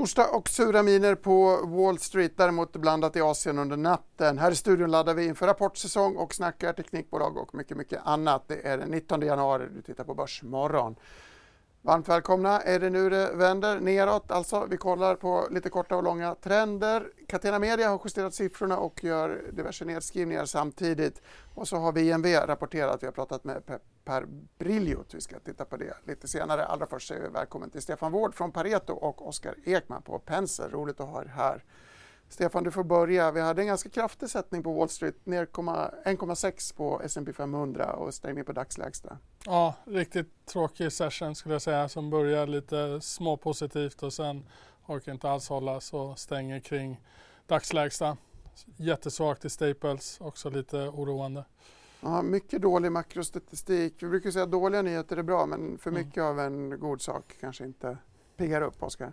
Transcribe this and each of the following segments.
Torsdag och sura miner på Wall Street, däremot blandat i Asien under natten. Här i studion laddar vi inför rapportsäsong och snackar teknikbolag och mycket, mycket annat. Det är den 19 januari, du tittar på Börsmorgon. Varmt välkomna. Är det nu det vänder neråt? Alltså, vi kollar på lite korta och långa trender. Catena Media har justerat siffrorna och gör diverse nedskrivningar samtidigt. Och så har VNV rapporterat. Vi har pratat med Pep Per Briljot. Vi ska titta på det lite senare. Allra först säger vi välkommen till Stefan Wård från Pareto och Oskar Ekman på Penser. Roligt att ha er här. Stefan, du får börja. Vi hade en ganska kraftig sättning på Wall Street, ner 1,6 på S&P 500 och stängning på dagslägsta. Ja, riktigt tråkig session skulle jag säga som börjar lite småpositivt och sen orkar inte alls hålla så stänger kring dagslägsta. Jättesvagt i Staples, också lite oroande. Ja, mycket dålig makrostatistik. Vi brukar säga att dåliga nyheter är bra men för mm. mycket mm. av en god sak kanske inte piggar upp, Oskar.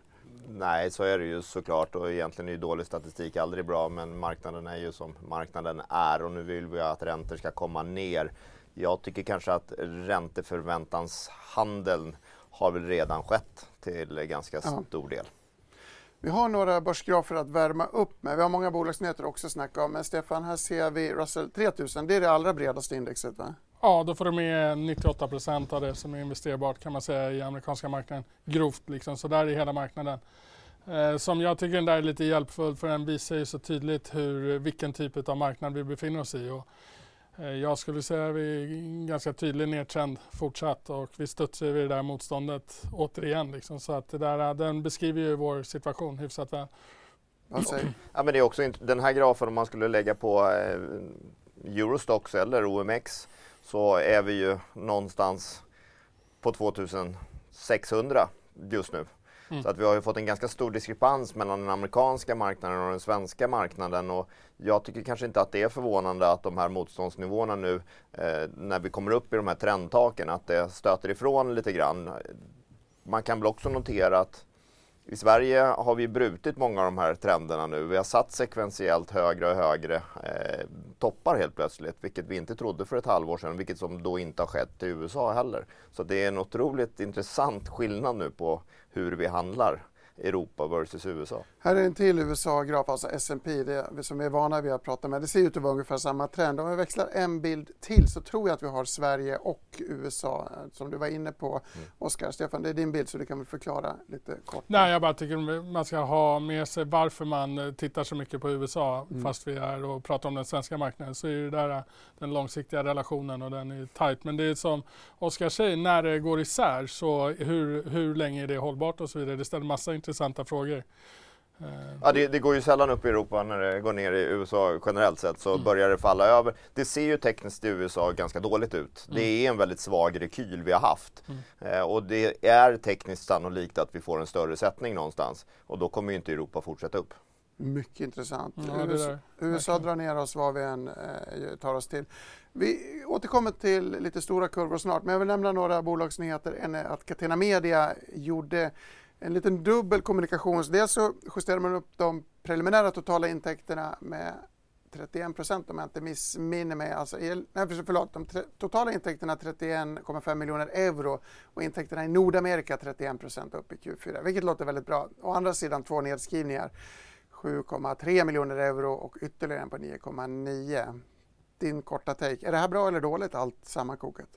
Nej, så är det ju såklart och egentligen är ju dålig statistik aldrig bra men marknaden är ju som marknaden är och nu vill vi att räntor ska komma ner. Jag tycker kanske att ränteförväntanshandeln har väl redan skett till ganska stor del. Vi har några börsgrafer att värma upp med. Vi har många bolagsnyheter också att snacka om. Men Stefan, här ser vi Russell 3000. Det är det allra bredaste indexet va? Ja, då får du med 98 procent av det som är investerbart kan man säga i amerikanska marknaden. Grovt liksom, så där är hela marknaden. Eh, som jag tycker den där är lite hjälpfull för den visar ju så tydligt hur, vilken typ av marknad vi befinner oss i. Och, Eh, jag skulle säga att vi är ganska tydlig nedtrend fortsatt och vi studsar vid det där motståndet återigen. Liksom, så att det där, eh, den beskriver ju vår situation hyfsat väl. Ja, men det är också den här grafen om man skulle lägga på eh, Eurostox eller OMX så är vi ju någonstans på 2600 just nu. Mm. Så att vi har ju fått en ganska stor diskrepans mellan den amerikanska marknaden och den svenska marknaden. Och jag tycker kanske inte att det är förvånande att de här motståndsnivåerna nu, eh, när vi kommer upp i de här trendtaken, att det stöter ifrån lite grann. Man kan väl också notera att i Sverige har vi brutit många av de här trenderna nu. Vi har satt sekventiellt högre och högre eh, toppar helt plötsligt, vilket vi inte trodde för ett halvår sedan, vilket som då inte har skett i USA heller. Så det är en otroligt intressant skillnad nu på hur vi handlar. Europa versus USA. Här är en till USA-graf, alltså S&P det som vi är vana vid att prata med. Det ser ut att vara ungefär samma trend. Om vi växlar en bild till så tror jag att vi har Sverige och USA som du var inne på. Mm. Oskar, Stefan, det är din bild så du kan väl förklara lite kort? Nej, jag bara tycker man ska ha med sig varför man eh, tittar så mycket på USA mm. fast vi är och pratar om den svenska marknaden så är det där eh, den långsiktiga relationen och den är tight. Men det är som Oskar säger, när det går isär så hur, hur länge är det hållbart och så vidare. Det ställer massa intressanta frågor. Eh, ja, det, det, går ju sällan upp i Europa när det går ner i USA generellt sett så mm. börjar det falla över. Det ser ju tekniskt i USA ganska dåligt ut. Mm. Det är en väldigt svag rekyl vi har haft mm. eh, och det är tekniskt sannolikt att vi får en större sättning någonstans och då kommer ju inte Europa fortsätta upp. Mycket intressant. Ja, USA, USA drar ner oss vad vi än eh, tar oss till. Vi återkommer till lite stora kurvor snart men jag vill nämna några bolagsnyheter. En är att Catena Media gjorde en liten dubbel kommunikation. Dels så justerar man upp de preliminära totala intäkterna med 31 procent om jag inte missminner mig. Alltså, nej, förlåt, de totala intäkterna 31,5 miljoner euro och intäkterna i Nordamerika 31 procent upp i Q4, vilket låter väldigt bra. Å andra sidan två nedskrivningar, 7,3 miljoner euro och ytterligare en på 9,9. Din korta take, är det här bra eller dåligt allt sammankokat?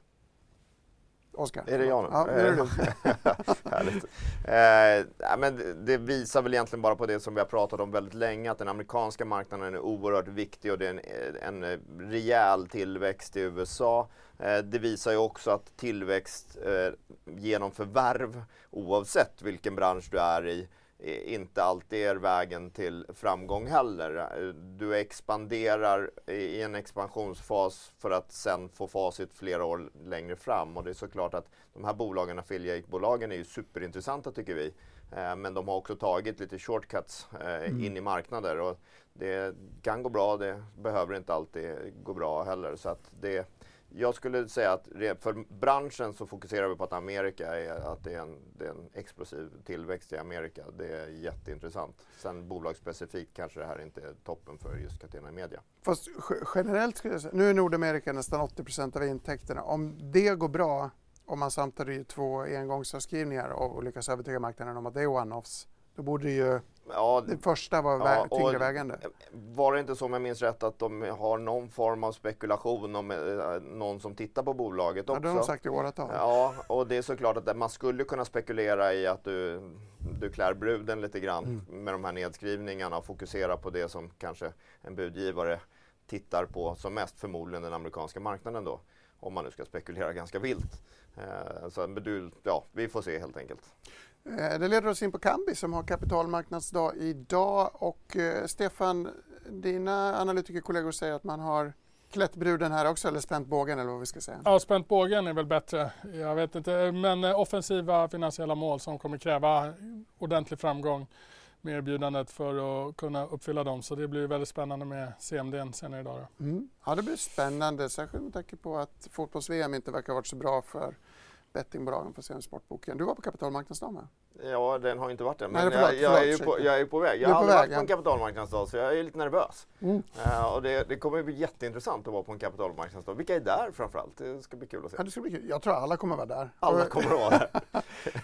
Oskar? Är det jag nu? Ja, det är Härligt. Eh, men det visar väl egentligen bara på det som vi har pratat om väldigt länge, att den amerikanska marknaden är oerhört viktig och det är en, en rejäl tillväxt i USA. Eh, det visar ju också att tillväxt eh, genom förvärv, oavsett vilken bransch du är i, inte alltid är vägen till framgång heller. Du expanderar i en expansionsfas för att sen få facit flera år längre fram och det är såklart att de här bolagen, affiliate-bolagen är ju superintressanta tycker vi. Eh, men de har också tagit lite shortcuts eh, mm. in i marknader. Och det kan gå bra, det behöver inte alltid gå bra heller. Så att det, jag skulle säga att för branschen så fokuserar vi på att Amerika är, att det är, en, det är en explosiv tillväxt i Amerika. Det är jätteintressant. Sen bolagsspecifikt kanske det här inte är toppen för just Catena Media. Fast generellt skulle jag säga, nu är Nordamerika nästan 80% av intäkterna. Om det går bra, om man samtidigt gör två engångsavskrivningar och lyckas övertyga marknaden om att det är one-offs, då borde ju Ja, det första var ja, tyngre vägande. Var det inte så om jag minns rätt att de har någon form av spekulation om eh, någon som tittar på bolaget också? Ja, det har de sagt i åratal. Ja, och det är såklart att man skulle kunna spekulera i att du, du klär bruden lite grann mm. med de här nedskrivningarna och fokusera på det som kanske en budgivare tittar på som mest, förmodligen den amerikanska marknaden då. Om man nu ska spekulera ganska vilt. Eh, så, du, ja, vi får se helt enkelt. Eh, det leder oss in på Kambi som har kapitalmarknadsdag idag och eh, Stefan, dina analytikerkollegor säger att man har klätt bruden här också eller spänt bågen eller vad vi ska säga? Ja, spänt bågen är väl bättre. Jag vet inte, men eh, offensiva finansiella mål som kommer kräva ordentlig framgång med erbjudandet för att kunna uppfylla dem. Så det blir väldigt spännande med CMD senare idag. Mm. Ja, det blir spännande, särskilt med tanke på att fotbolls-VM inte verkar ha varit så bra för bettingbolagen på CM Sportboken. Du var på kapitalmarknadsdagen va? Ja, den har inte varit det. Men Nej, förlåt, jag, jag, är på, jag, är på, väg. Jag har aldrig varit på en kapitalmarknadsdag så jag är lite nervös. Mm. Uh, och det, det kommer bli jätteintressant att vara på en kapitalmarknadsdag. Vilka är där framförallt? Det ska bli kul att se. Ja, det ska bli kul. Jag tror alla kommer att vara där. Alla kommer att vara där.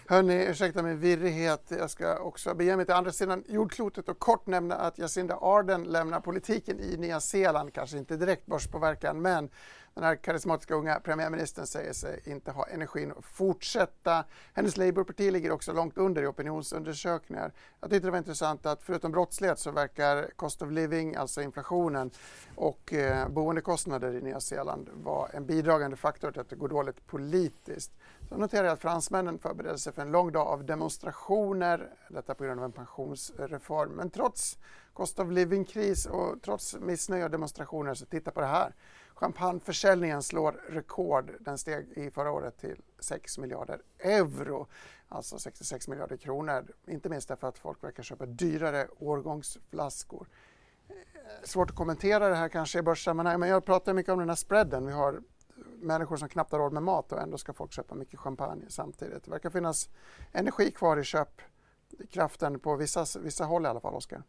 Hörni, ursäkta min virrighet. Jag ska också bege mig till andra sidan jordklotet och kort nämna att Jacinda Arden lämnar politiken i Nya Zeeland. Kanske inte direkt börspåverkan, men den här karismatiska unga premiärministern säger sig inte ha energin att fortsätta. Hennes Labourparti ligger också långt under i opinionsundersökningar. Jag tyckte det var intressant att förutom brottslighet så verkar cost of living, alltså inflationen och eh, boendekostnader i Nya Zeeland vara en bidragande faktor till att det går dåligt politiskt. Så noterar jag att fransmännen förbereder sig för en lång dag av demonstrationer, detta på grund av en pensionsreform. Men trots cost of living-kris och trots missnöje och demonstrationer så titta på det här. Champagneförsäljningen slår rekord. Den steg i förra året till 6 miljarder euro, alltså 66 miljarder kronor. Inte minst därför att folk verkar köpa dyrare årgångsflaskor. Eh, svårt att kommentera det här kanske i börssammanhang, men jag pratar mycket om den här spreaden. Vi har människor som knappt har råd med mat och ändå ska folk köpa mycket champagne samtidigt. Det verkar finnas energi kvar i köpkraften på vissa, vissa håll i alla fall, Oskar.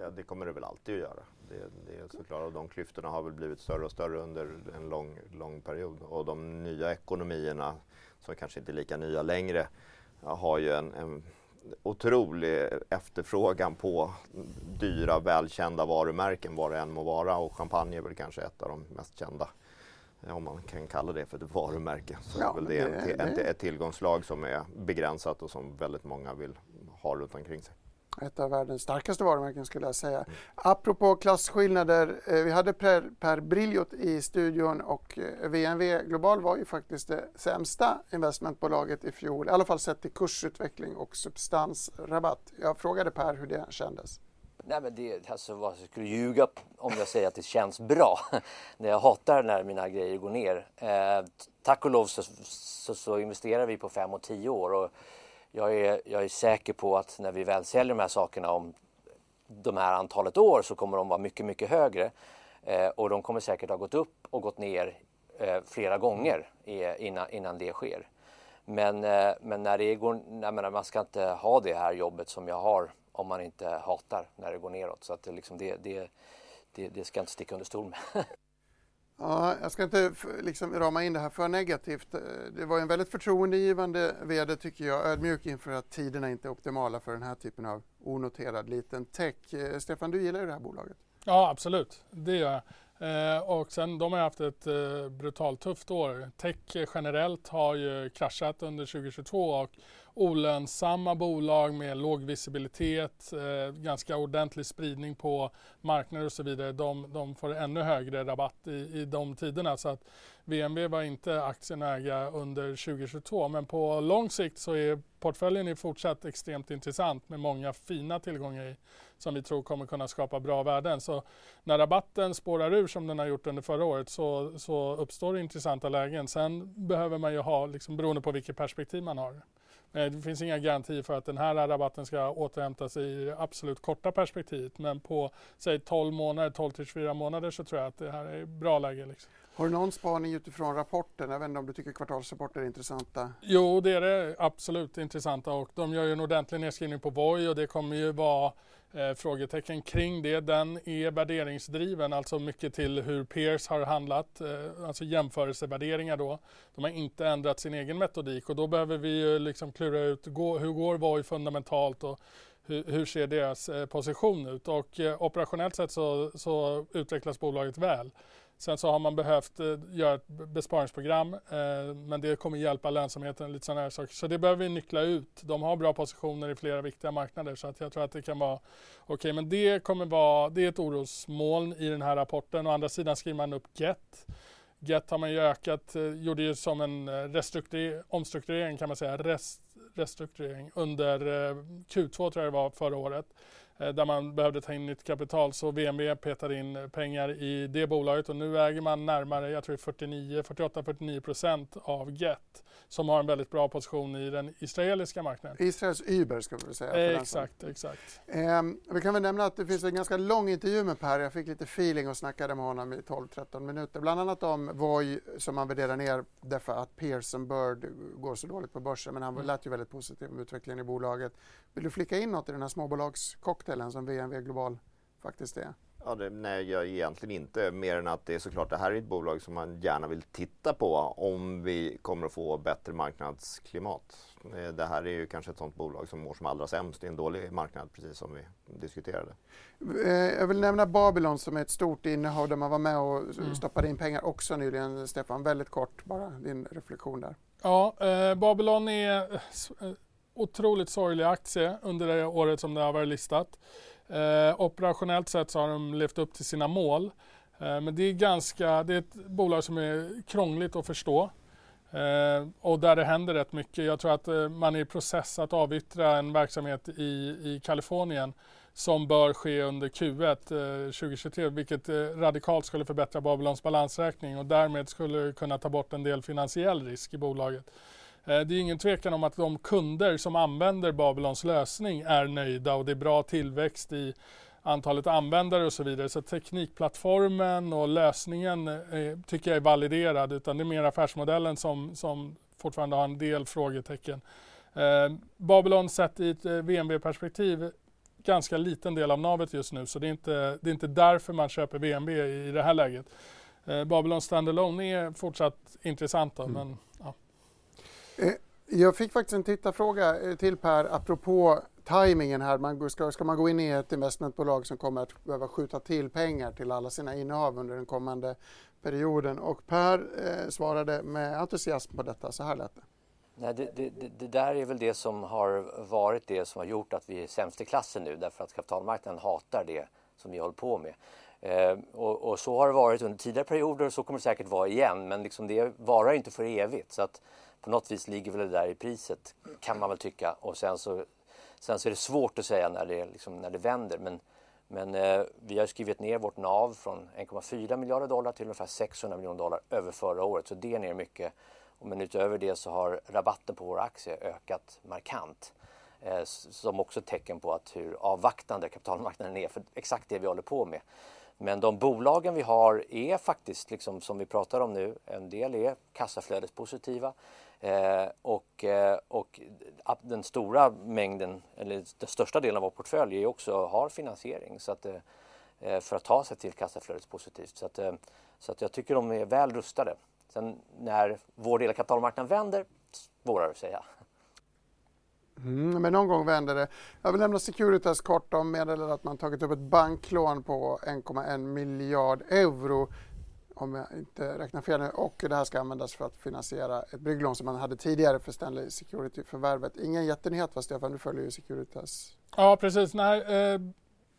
Ja, det kommer det väl alltid att göra. Det, det är såklart, och de klyftorna har väl blivit större och större under en lång, lång period. Och de nya ekonomierna, som kanske inte är lika nya längre, har ju en, en otrolig efterfrågan på dyra, välkända varumärken, vad det än må vara. Och champagne är väl kanske ett av de mest kända om man kan kalla det för ett varumärke. Så ja, är väl det, det, det, ett tillgångslag som är begränsat och som väldigt många vill ha runt omkring sig. Ett av världens starkaste varumärken skulle jag säga. Mm. Apropå klasskillnader, eh, vi hade Per, per Briljot i studion och eh, VNV Global var ju faktiskt det sämsta investmentbolaget i fjol, i alla fall sett till kursutveckling och substansrabatt. Jag frågade Per hur det kändes. Nej men det, alltså vad jag skulle ljuga om jag säger att det känns bra. jag hatar när mina grejer går ner. Eh, tack och lov så, så, så investerar vi på fem och tio år och jag är, jag är säker på att när vi väl säljer de här sakerna om de här antalet år så kommer de vara mycket, mycket högre. Eh, och de kommer säkert ha gått upp och gått ner eh, flera gånger i, innan, innan det sker. Men, eh, men när det går, jag menar, man ska inte ha det här jobbet som jag har om man inte hatar när det går neråt. Så att det, liksom, det, det, det, det ska jag inte sticka under stol med. Ja, jag ska inte liksom rama in det här för negativt. Eh, det var en väldigt förtroendegivande VD tycker jag, ödmjuk inför att tiderna inte är optimala för den här typen av onoterad liten tech. Eh, Stefan, du gillar ju det här bolaget? Ja, absolut. Det gör jag. Eh, och sen de har haft ett eh, brutalt tufft år. Tech generellt har ju kraschat under 2022 och olönsamma bolag med låg visibilitet, eh, ganska ordentlig spridning på marknader och så vidare, de, de får ännu högre rabatt i, i de tiderna. Så att VNV var inte aktien under 2022 men på lång sikt så är portföljen är fortsatt extremt intressant med många fina tillgångar i som vi tror kommer kunna skapa bra värden. Så när rabatten spårar ur som den har gjort under förra året så, så uppstår intressanta lägen. Sen behöver man ju ha, liksom, beroende på vilket perspektiv man har, Det finns inga garantier för att den här rabatten ska återhämta sig i det absolut korta perspektivet men på säg 12 månader, 12 till 24 månader så tror jag att det här är bra läge. Liksom. Har du någon spaning utifrån rapporten? Jag vet inte om du tycker kvartalsrapporter är intressanta? Jo, det är det absolut intressanta och de gör ju en ordentlig nedskrivning på Voi och det kommer ju vara eh, frågetecken kring det. Den är värderingsdriven, alltså mycket till hur peers har handlat, eh, alltså jämförelsevärderingar då. De har inte ändrat sin egen metodik och då behöver vi ju liksom klura ut gå, hur går Voi fundamentalt och hur, hur ser deras eh, position ut och eh, operationellt sett så, så utvecklas bolaget väl. Sen så har man behövt eh, göra ett besparingsprogram eh, men det kommer hjälpa lönsamheten lite sådana här saker. Så det behöver vi nyckla ut. De har bra positioner i flera viktiga marknader så att jag tror att det kan vara okej. Okay. Men det kommer vara, det är ett orosmoln i den här rapporten. Å andra sidan skriver man upp GET. GET har man ju ökat, eh, gjorde ju som en eh, omstrukturering kan man säga, rest, restrukturering under eh, Q2 tror jag det var förra året. Eh, där man behövde ta in nytt kapital så VNB petade in pengar i det bolaget och nu äger man närmare, jag tror 49, 48-49 procent av Get som har en väldigt bra position i den israeliska marknaden. Israels Uber ska vi säga. Eh, exakt, exakt. Eh, vi kan väl nämna att det finns en ganska lång intervju med Per. Jag fick lite feeling och snackade med honom i 12-13 minuter. Bland annat om Voi som man värderar ner därför att Pearson Bird går så dåligt på börsen. Men han mm. lät ju väldigt positiv om utvecklingen i bolaget. Vill du flicka in något i den här småbolagscocktailen som VNV Global faktiskt är? Ja, det, nej, jag egentligen inte. Mer än att det är såklart, det här är ett bolag som man gärna vill titta på om vi kommer att få bättre marknadsklimat. Eh, det här är ju kanske ett sånt bolag som mår som allra sämst i en dålig marknad, precis som vi diskuterade. Eh, jag vill nämna Babylon som är ett stort innehav där man var med och mm. stoppade in pengar också nyligen. Stefan, väldigt kort bara din reflektion där. Ja, eh, Babylon är eh, otroligt sorglig aktie under det året som det har varit listat. Eh, operationellt sett så har de levt upp till sina mål. Eh, men det är, ganska, det är ett bolag som är krångligt att förstå. Eh, och där det händer rätt mycket. Jag tror att eh, man är i process att avyttra en verksamhet i, i Kalifornien som bör ske under Q1 2023 eh, vilket eh, radikalt skulle förbättra Babylons balansräkning och därmed skulle kunna ta bort en del finansiell risk i bolaget. Eh, det är ingen tvekan om att de kunder som använder Babylons lösning är nöjda och det är bra tillväxt i antalet användare och så vidare. Så teknikplattformen och lösningen eh, tycker jag är validerad utan det är mer affärsmodellen som, som fortfarande har en del frågetecken. Eh, Babylon sett i ett VNB-perspektiv ganska liten del av navet just nu så det är inte, det är inte därför man köper VNB i, i det här läget. Eh, Babylon standalone är fortsatt intressanta mm. men Eh, jag fick faktiskt en tittarfråga eh, till Per apropå tajmingen här. Man ska, ska man gå in i ett investmentbolag som kommer att behöva skjuta till pengar till alla sina innehav under den kommande perioden? Och Per eh, svarade med entusiasm på detta. Så här lät det. Nej, det, det, det, där är väl det som har varit det som har gjort att vi är sämst i klassen nu därför att kapitalmarknaden hatar det som vi håller på med. Eh, och, och, så har det varit under tidigare perioder och så kommer det säkert vara igen men liksom det varar inte för evigt. Så att på något vis ligger väl det där i priset kan man väl tycka. Och sen så, sen så är det svårt att säga när det, liksom, när det vänder. Men, men eh, vi har skrivit ner vårt NAV från 1,4 miljarder dollar till ungefär 600 miljoner dollar över förra året. Så det är ner mycket. Men utöver det så har rabatten på våra aktier ökat markant. Eh, som också ett tecken på att hur avvaktande kapitalmarknaden är för exakt det vi håller på med. Men de bolagen vi har är faktiskt, liksom, som vi pratar om nu, en del är kassaflödespositiva. Eh, och, eh, och den stora mängden, eller den största delen av vår portfölj är också, har finansiering så att, eh, eh för att ta sig till kassaflödespositivt. Så, att, eh, så att jag tycker de är väl rustade. Sen när vår del av kapitalmarknaden vänder, svårare att säga. Mm, men någon gång vänder det. Jag vill nämna Securitas kort. De meddelade att man tagit upp ett banklån på 1,1 miljard euro om jag inte räknar fel nu. Och det här ska användas för att finansiera ett brygglån som man hade tidigare för Stanley Security-förvärvet. Ingen jättenyhet va Stefan? Du följer ju Securitas. Ja precis. Nej, eh,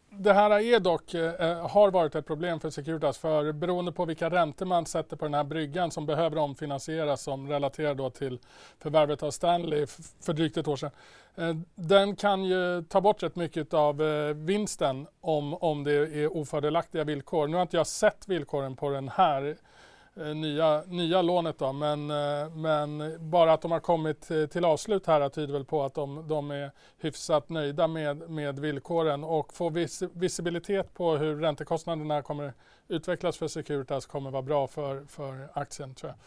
det här är dock, eh, har varit ett problem för Securitas för beroende på vilka räntor man sätter på den här bryggan som behöver omfinansieras som relaterar då till förvärvet av Stanley för drygt ett år sedan. Eh, den kan ju ta bort rätt mycket av eh, vinsten om, om det är ofördelaktiga villkor. Nu har inte jag sett villkoren på den här eh, Eh, nya, nya lånet. Då. Men, eh, men bara att de har kommit till avslut här tyder väl på att de, de är hyfsat nöjda med, med villkoren och få vis, visibilitet på hur räntekostnaderna kommer utvecklas för Securitas kommer vara bra för, för aktien tror jag.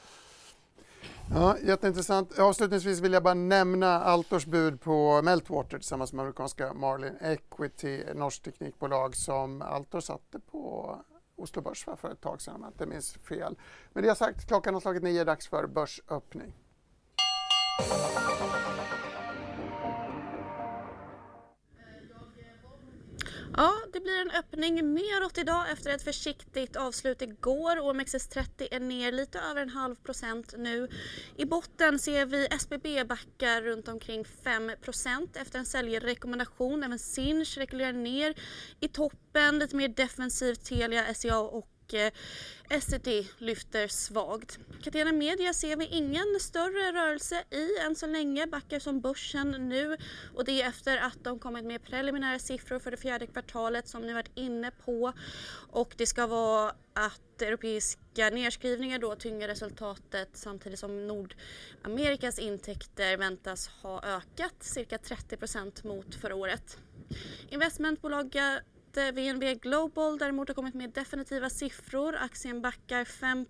Ja, jätteintressant. Avslutningsvis vill jag bara nämna Altors bud på Meltwater tillsammans med amerikanska Marlin Equity, norskt teknikbolag som Altor satte på Oslo Börs för ett tag sedan om jag inte minns fel. Men det sagt, klockan har slagit nio, dags för börsöppning. Ja, det blir en öppning neråt idag efter ett försiktigt avslut igår. OMXS30 är ner lite över en halv procent nu. I botten ser vi SBB backa runt omkring 5% efter en säljrekommendation. Även Sinch rekylerar ner i toppen, lite mer defensivt Telia, SCA och Eh, och Essity lyfter svagt. Catena Media ser vi ingen större rörelse i än så länge, backar som börsen nu och det är efter att de kommit med preliminära siffror för det fjärde kvartalet som ni varit inne på och det ska vara att europeiska nedskrivningar då tynger resultatet samtidigt som Nordamerikas intäkter väntas ha ökat cirka 30% mot förra året. Investmentbolag VNV Global däremot har kommit med definitiva siffror. Aktien backar 5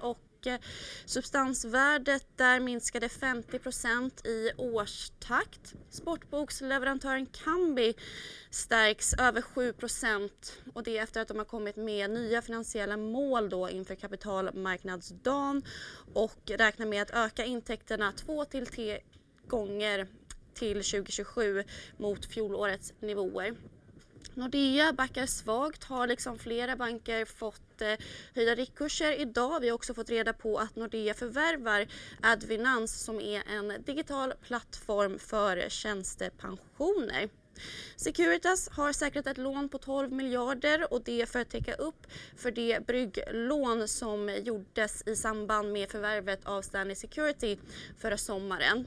och eh, substansvärdet där minskade 50% i årstakt. Sportboksleverantören Kambi stärks över 7 och det efter att de har kommit med nya finansiella mål då inför kapitalmarknadsdagen och räknar med att öka intäkterna 2 till 3 gånger till 2027 mot fjolårets nivåer. Nordea backar svagt, har liksom flera banker fått eh, höjda riktkurser idag. Vi har också fått reda på att Nordea förvärvar Advinans som är en digital plattform för tjänstepensioner. Securitas har säkrat ett lån på 12 miljarder och det för att täcka upp för det brygglån som gjordes i samband med förvärvet av Stanley Security förra sommaren.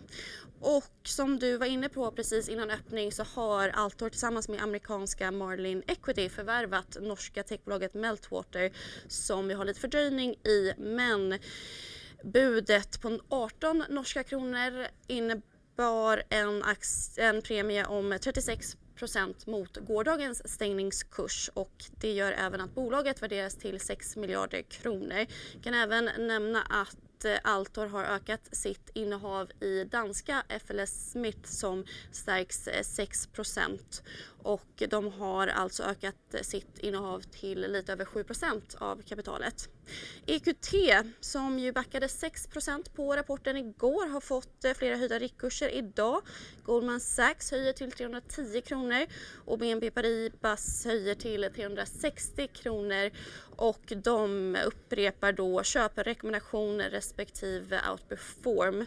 Och som du var inne på precis innan öppning så har Altor tillsammans med amerikanska Marlin Equity förvärvat norska techbolaget Meltwater som vi har lite fördröjning i men budet på 18 norska kronor innebar en, en premie om 36% mot gårdagens stängningskurs och det gör även att bolaget värderas till 6 miljarder kronor. Jag kan även nämna att Eh, Altor har ökat sitt innehav i danska FLS Smith som stärks eh, 6 och de har alltså ökat eh, sitt innehav till lite över 7% av kapitalet. EQT som ju backade 6% på rapporten igår har fått flera höjda riktkurser idag. Goldman Sachs höjer till 310 kronor och BNP Paribas höjer till 360 kronor och de upprepar då köprekommendation respektive outperform.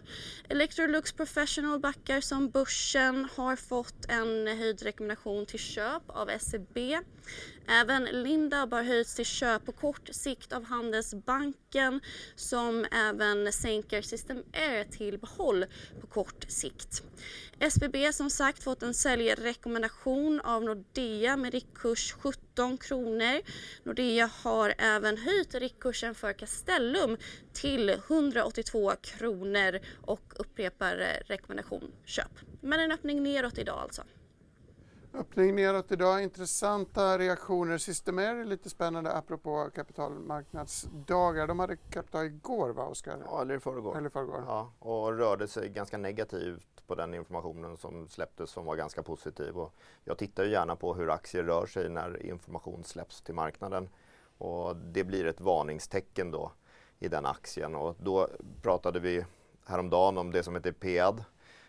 Electrolux Professional backar som börsen har fått en höjd rekommendation till köp av SEB. Även Lindab har höjts till köp på kort sikt av Handelsbanken som även sänker System Air till behåll på kort sikt. SBB som sagt fått en säljrekommendation av Nordea med riktkurs 17 kronor. Nordea har även höjt riktkursen för Castellum till 182 kronor och upprepar rekommendation köp. Men en öppning neråt idag alltså. Öppning neråt idag, intressanta reaktioner. Systemair är lite spännande apropå kapitalmarknadsdagar. De hade kapital igår va Oskar? Ja, eller i förrgår. Eller förrgår. Ja, och rörde sig ganska negativt på den informationen som släpptes som var ganska positiv. Och jag tittar ju gärna på hur aktier rör sig när information släpps till marknaden. Och det blir ett varningstecken då i den aktien. Och då pratade vi häromdagen om det som heter PEAD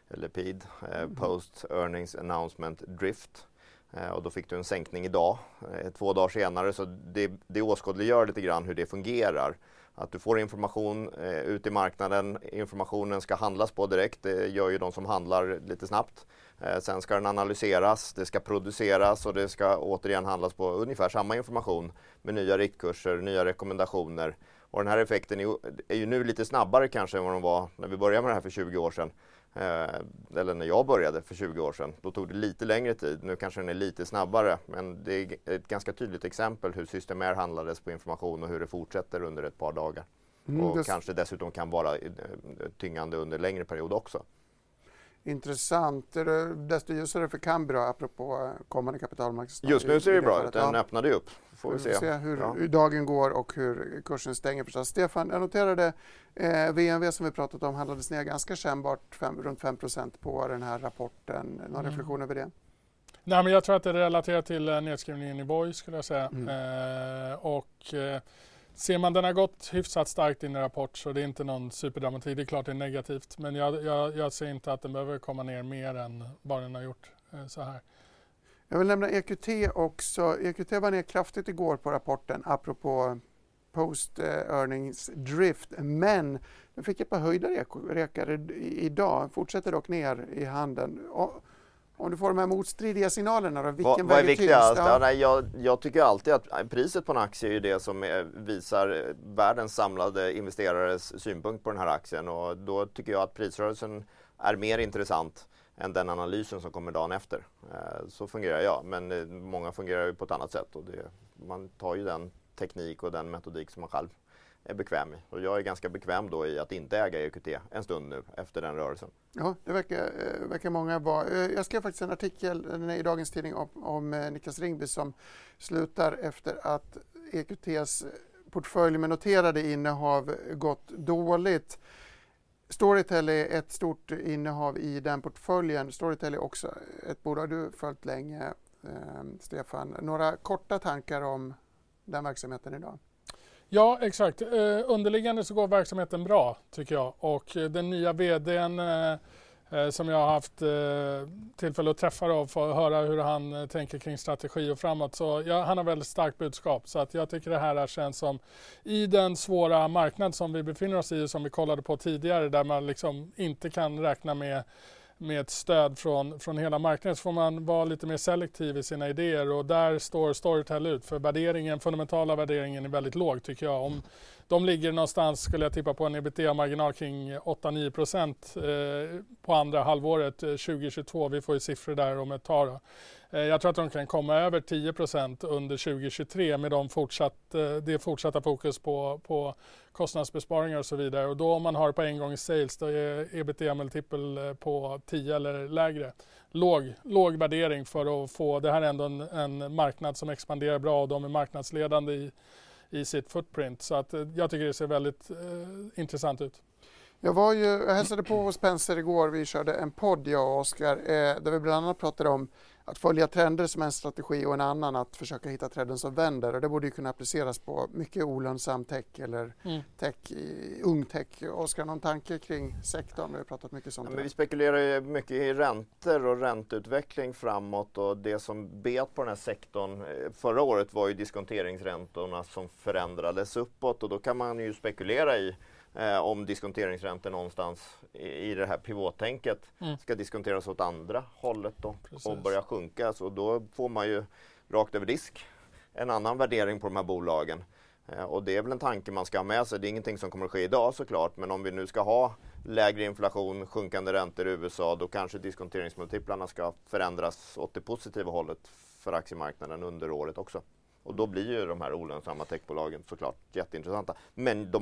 eller PID, eh, mm. Post Earnings Announcement Drift. Eh, och då fick du en sänkning idag, eh, två dagar senare. Så det, det åskådliggör lite grann hur det fungerar. Att du får information eh, ut i marknaden, informationen ska handlas på direkt, det gör ju de som handlar lite snabbt. Eh, sen ska den analyseras, det ska produceras och det ska återigen handlas på ungefär samma information med nya riktkurser, nya rekommendationer. Och den här effekten är ju, är ju nu lite snabbare kanske än vad den var när vi började med det här för 20 år sedan. Eh, eller när jag började för 20 år sedan. Då tog det lite längre tid. Nu kanske den är lite snabbare. Men det är ett ganska tydligt exempel hur Systemair handlades på information och hur det fortsätter under ett par dagar. Mm, och kanske dessutom kan vara eh, tyngande under längre period också. Intressant. Desto ljusare för Cambra apropå eh, kommande kapitalmarknadsdag? Just nu ser det bra ut. Den ja. öppnade upp. Får vi se, se hur, ja. hur, dagen går och hur kursen stänger förstås. Stefan, jag noterade eh, VNV som vi pratat om handlades ner ganska kännbart, fem, runt 5% på den här rapporten. Någon mm. reflektion över det? Nej, men jag tror att det är relaterat till eh, nedskrivningen i Voi skulle jag säga. Mm. Eh, och, eh, Ser man den har gått hyfsat starkt in i rapport så det är inte någon superdramatik. Det är klart det är negativt men jag, jag, jag ser inte att den behöver komma ner mer än vad den har gjort eh, så här. Jag vill nämna EQT också. EQT var ner kraftigt igår på rapporten apropå post earnings drift men den fick ett par höjda rekar idag, fortsätter dock ner i handeln. Om du får de här motstridiga signalerna då, vilken Vad är viktigast? Ja. Ja, nej, jag, jag, tycker alltid att priset på en aktie är ju det som är, visar världens samlade investerares synpunkt på den här aktien och då tycker jag att prisrörelsen är mer intressant än den analysen som kommer dagen efter. Eh, så fungerar jag, men eh, många fungerar ju på ett annat sätt och det, man tar ju den teknik och den metodik som man själv är bekväm i. Och jag är ganska bekväm då i att inte äga EQT en stund nu efter den rörelsen. Ja, det verkar, eh, verkar många vara. Jag skrev faktiskt en artikel i dagens tidning om, om Niklas Ringby som slutar efter att EQTs portfölj med noterade innehav gått dåligt. Storytel är ett stort innehav i den portföljen. Storytel är också ett bolag du följt länge, eh, Stefan. Några korta tankar om den verksamheten idag? Ja, exakt. Eh, underliggande så går verksamheten bra tycker jag och eh, den nya vdn eh, eh, Eh, som jag har haft eh, tillfälle att träffa och få höra hur han eh, tänker kring strategi och framåt. Så ja, han har väldigt starkt budskap så att jag tycker det här känns som i den svåra marknad som vi befinner oss i som vi kollade på tidigare där man liksom inte kan räkna med med ett stöd från, från hela marknaden så får man vara lite mer selektiv i sina idéer och där står Storytel ut för värderingen, fundamentala värderingen är väldigt låg tycker jag. Om de ligger någonstans, skulle jag tippa på en ebitda-marginal kring 8-9 procent eh, på andra halvåret eh, 2022. Vi får ju siffror där om ett tag. Då. Eh, jag tror att de kan komma över 10% under 2023 med de fortsatt, det fortsatta fokus på, på kostnadsbesparingar och så vidare. Och då om man har på en gång i sales då är ebitda-multipel på 10 eller lägre. Låg, låg värdering för att få, det här är ändå en, en marknad som expanderar bra och de är marknadsledande i, i sitt footprint. Så att eh, jag tycker det ser väldigt eh, intressant ut. Jag, var ju, jag hälsade på hos Spencer igår. Vi körde en podd, jag och Oskar, eh, där vi bland annat pratade om att följa trender som en strategi och en annan att försöka hitta trenden som vänder. Och det borde ju kunna appliceras på mycket olönsam tech eller mm. tech, ung tech. Oskar, någon tanke kring sektorn? Vi har pratat mycket sånt. Ja, men vi spekulerar ju mycket i räntor och ränteutveckling framåt och det som bet på den här sektorn eh, förra året var ju diskonteringsräntorna som förändrades uppåt och då kan man ju spekulera i eh, om diskonteringsräntor någonstans i, i det här pivottänket mm. ska diskonteras åt andra hållet då, och börja sjunka. Så då får man ju rakt över disk en annan värdering på de här bolagen. Eh, och det är väl en tanke man ska ha med sig. Det är ingenting som kommer att ske idag såklart, men om vi nu ska ha lägre inflation, sjunkande räntor i USA, då kanske diskonteringsmultiplarna ska förändras åt det positiva hållet för aktiemarknaden under året också. Och då blir ju de här olönsamma techbolagen såklart jätteintressanta. Men de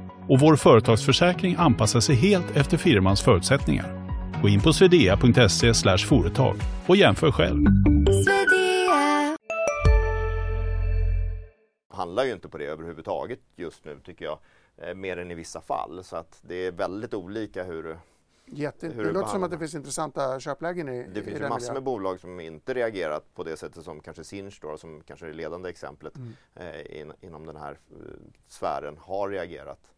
och vår företagsförsäkring anpassar sig helt efter firmans förutsättningar. Gå in på swedea.se företag och jämför själv. handlar ju inte på det överhuvudtaget just nu tycker jag. Eh, mer än i vissa fall. Så att det är väldigt olika hur, Jätte, hur det låter som att det finns intressanta köplägen i Det finns i ju massor med bolag som inte reagerat på det sättet som kanske Sinch då, som kanske är det ledande exemplet mm. eh, in, inom den här eh, sfären har reagerat.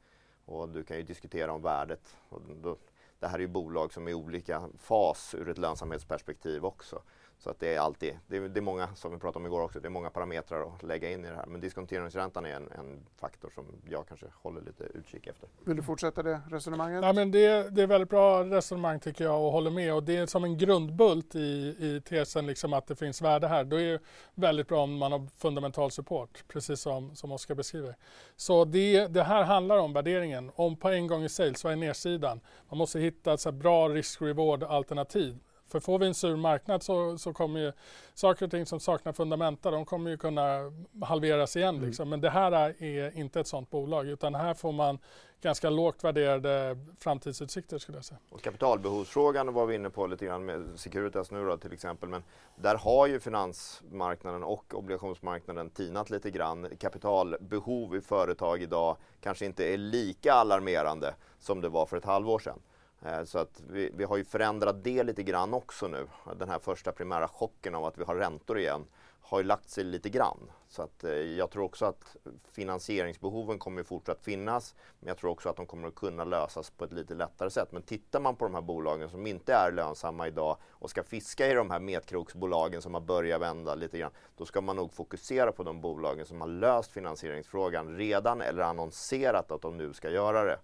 Och du kan ju diskutera om värdet. Och då, det här är ju bolag som är i olika fas ur ett lönsamhetsperspektiv också. Så att det är alltid, det är, det är, många, som vi pratade om igår också, det är många parametrar att lägga in i det här. Men diskonteringsräntan är en, en faktor som jag kanske håller lite utkik efter. Vill du fortsätta det resonemanget? Ja, men det, det är väldigt bra resonemang tycker jag och håller med. Och det är som en grundbult i, i tesen liksom att det finns värde här. Då är det väldigt bra om man har fundamental support, precis som, som Oskar beskriver. Så det, det här handlar om värderingen. Om på en gång i sales, vad är nedsidan? Man måste hitta ett bra risk-reward alternativ för får vi en sur marknad så, så kommer ju saker och ting som saknar fundamenta, de kommer ju kunna halveras igen. Mm. Liksom. Men det här är, är, inte ett sådant bolag utan här får man ganska lågt värderade framtidsutsikter skulle jag säga. Och kapitalbehovsfrågan var vi inne på lite grann med Securitas nu då till exempel. Men där har ju finansmarknaden och obligationsmarknaden tinat lite grann. Kapitalbehov i företag idag kanske inte är lika alarmerande som det var för ett halvår sedan. Eh, så att vi, vi, har ju förändrat det lite grann också nu. Den här första primära chocken av att vi har räntor igen har ju lagt sig lite grann. Så att eh, jag tror också att finansieringsbehoven kommer fortsatt finnas. Men jag tror också att de kommer att kunna lösas på ett lite lättare sätt. Men tittar man på de här bolagen som inte är lönsamma idag och ska fiska i de här metkroksbolagen som har börjat vända lite grann. Då ska man nog fokusera på de bolagen som har löst finansieringsfrågan redan eller annonserat att de nu ska göra det.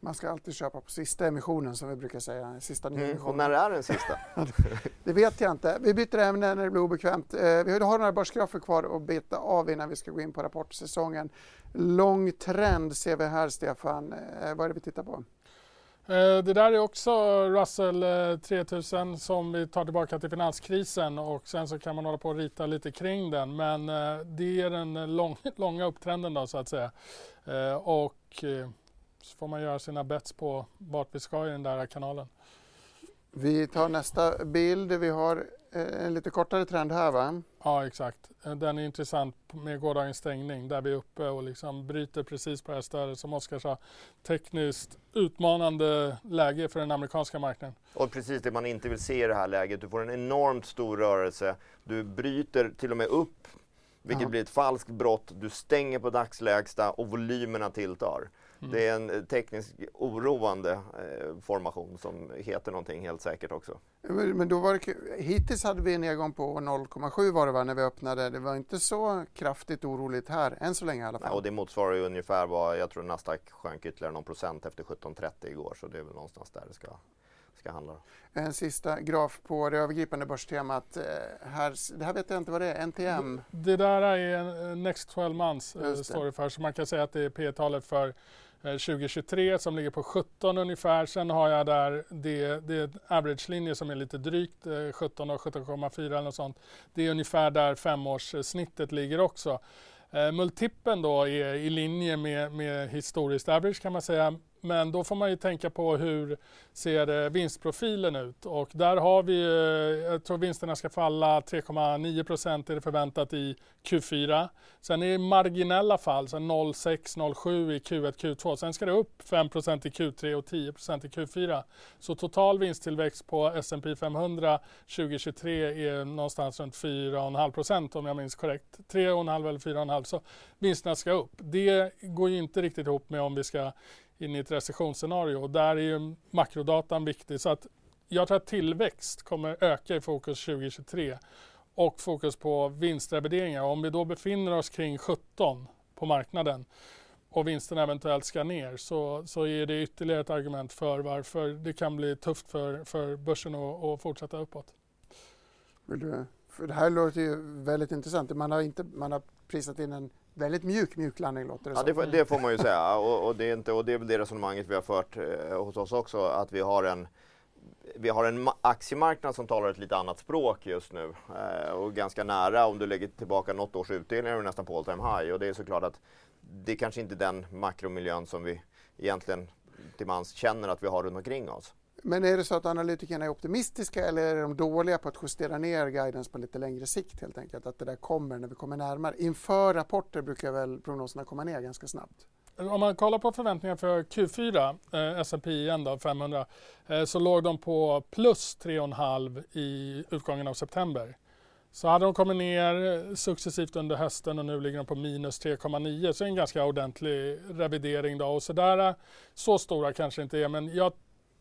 Man ska alltid köpa på sista emissionen som vi brukar säga. Sista mm, och när är den sista? det vet jag inte. Vi byter ämne när det blir obekvämt. Eh, vi har några börsgrafer kvar att beta av innan vi ska gå in på rapportsäsongen. Lång trend ser vi här Stefan. Eh, vad är det vi tittar på? Eh, det där är också Russell 3000 som vi tar tillbaka till finanskrisen och sen så kan man hålla på och rita lite kring den men det är den lång, långa upptrenden då så att säga. Och så får man göra sina bets på vart vi ska i den där kanalen. Vi tar nästa bild. Vi har eh, en lite kortare trend här va? Ja exakt. Eh, den är intressant med gårdagens stängning där vi är uppe och liksom bryter precis på det här stödet som Oskar sa. Tekniskt utmanande läge för den amerikanska marknaden. Och precis det man inte vill se i det här läget. Du får en enormt stor rörelse. Du bryter till och med upp vilket Aha. blir ett falskt brott. Du stänger på dagslägsta och volymerna tilltar. Mm. Det är en eh, tekniskt oroande eh, formation som heter någonting helt säkert också. Men, men då var det, hittills hade vi en nedgång på 0,7 var det va, när vi öppnade. Det var inte så kraftigt oroligt här, än så länge i alla fall. Nej, och det motsvarar ju ungefär vad, jag tror Nasdaq sjönk ytterligare någon procent efter 17.30 igår, så det är väl någonstans där det ska ska handla. En sista graf på det övergripande börstemat. Eh, här, det här vet jag inte vad det är, NTM? Det, det där är en Next 12 months story för, så man kan säga att det är P-talet för Eh, 2023 som ligger på 17 ungefär. Sen har jag där det, det är average-linje som är lite drygt eh, 17 och 17,4 eller något sånt. Det är ungefär där femårssnittet ligger också. Eh, multipeln då är i linje med, med historiskt average kan man säga men då får man ju tänka på hur ser eh, vinstprofilen ut och där har vi, eh, jag tror vinsterna ska falla 3,9 procent är det förväntat i Q4. Sen är det marginella fall, 0,6-0,7 i Q1, Q2. Sen ska det upp 5 procent i Q3 och 10 procent i Q4. Så total vinsttillväxt på S&P 500 2023 är någonstans runt 4,5 procent om jag minns korrekt. 3,5 eller 4,5 så vinsterna ska upp. Det går ju inte riktigt ihop med om vi ska in i ett recessionsscenario. Och där är ju makrodatan viktig. Så att jag tror att tillväxt kommer öka i fokus 2023 och fokus på vinstrevideringar. Om vi då befinner oss kring 17 på marknaden och vinsterna eventuellt ska ner så, så är det ytterligare ett argument för varför det kan bli tufft för, för börsen att, att fortsätta uppåt. Vill du, för det här låter ju väldigt intressant. Man har, inte, man har prisat in en väldigt mjuk mjuklandning låter det ja, det, det, får man ju säga. Och, och, det är inte, och det är väl det resonemanget vi har fört eh, hos oss också att vi har en vi har en aktiemarknad som talar ett lite annat språk just nu eh, och ganska nära. Om du lägger tillbaka något års utdelning är nästan på all time high. Och det är såklart att det är kanske inte den makromiljön som vi egentligen till mans känner att vi har runt omkring oss. Men är det så att analytikerna är optimistiska eller är de dåliga på att justera ner guidance på lite längre sikt helt enkelt? Att det där kommer när vi kommer närmare. Inför rapporter brukar väl prognoserna komma ner ganska snabbt? Om man kollar på förväntningar för Q4, eh, S&P igen då, 500, eh, så låg de på plus 3,5 i utgången av september. Så hade de kommit ner eh, successivt under hösten och nu ligger de på minus 3,9 så det är en ganska ordentlig revidering då. Och så, där, eh, så stora kanske inte är men jag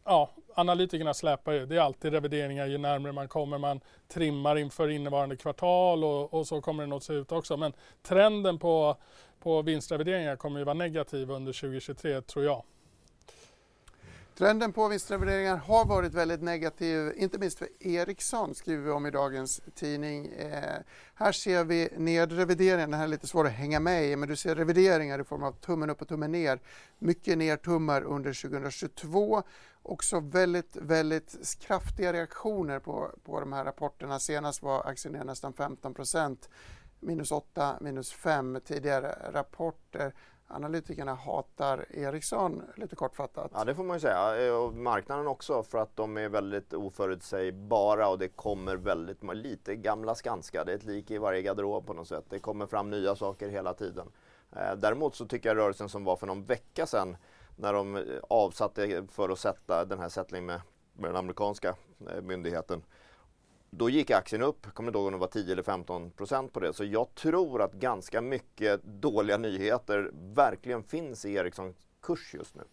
ja, analytikerna släpar ju. Det är alltid revideringar ju närmare man kommer. Man trimmar inför innevarande kvartal och, och så kommer det nog se ut också. Men trenden på, på vinstrevideringar kommer ju vara negativ under 2023 tror jag. Trenden på vinstrevideringar har varit väldigt negativ, inte minst för Ericsson skriver vi om i dagens tidning. Eh, här ser vi nedrevideringen, det här är lite svårt att hänga med i, men du ser revideringar i form av tummen upp och tummen ner. Mycket nertummar under 2022. Också väldigt, väldigt kraftiga reaktioner på, på de här rapporterna. Senast var aktien ner nästan 15 procent minus 8, minus 5 tidigare rapporter. Analytikerna hatar Ericsson lite kortfattat. Ja det får man ju säga. Eh, och marknaden också för att de är väldigt oförutsägbara och det kommer väldigt lite gamla Skanska. Det är ett lik i varje garderob på något sätt. Det kommer fram nya saker hela tiden. Eh, däremot så tycker jag rörelsen som var för någon vecka sedan när de eh, avsatte för att sätta den här sättningen med, med den amerikanska myndigheten då gick aktien upp, kommer inte ihåg om det var 10 eller 15 procent på det. Så jag tror att ganska mycket dåliga nyheter verkligen finns i Ericssons kurs just nu.